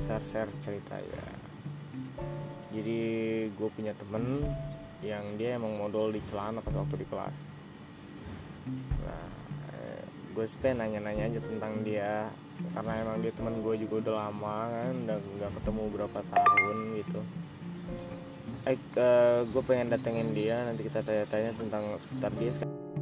share-share cerita ya. Jadi gue punya temen yang dia emang modal di celana pas waktu di kelas. Nah eh, gue spend nanya-nanya aja tentang dia karena emang dia teman gue juga udah lama kan udah nggak ketemu berapa tahun gitu. Eh uh, gue pengen datengin dia nanti kita tanya-tanya tentang sekitar dia sekarang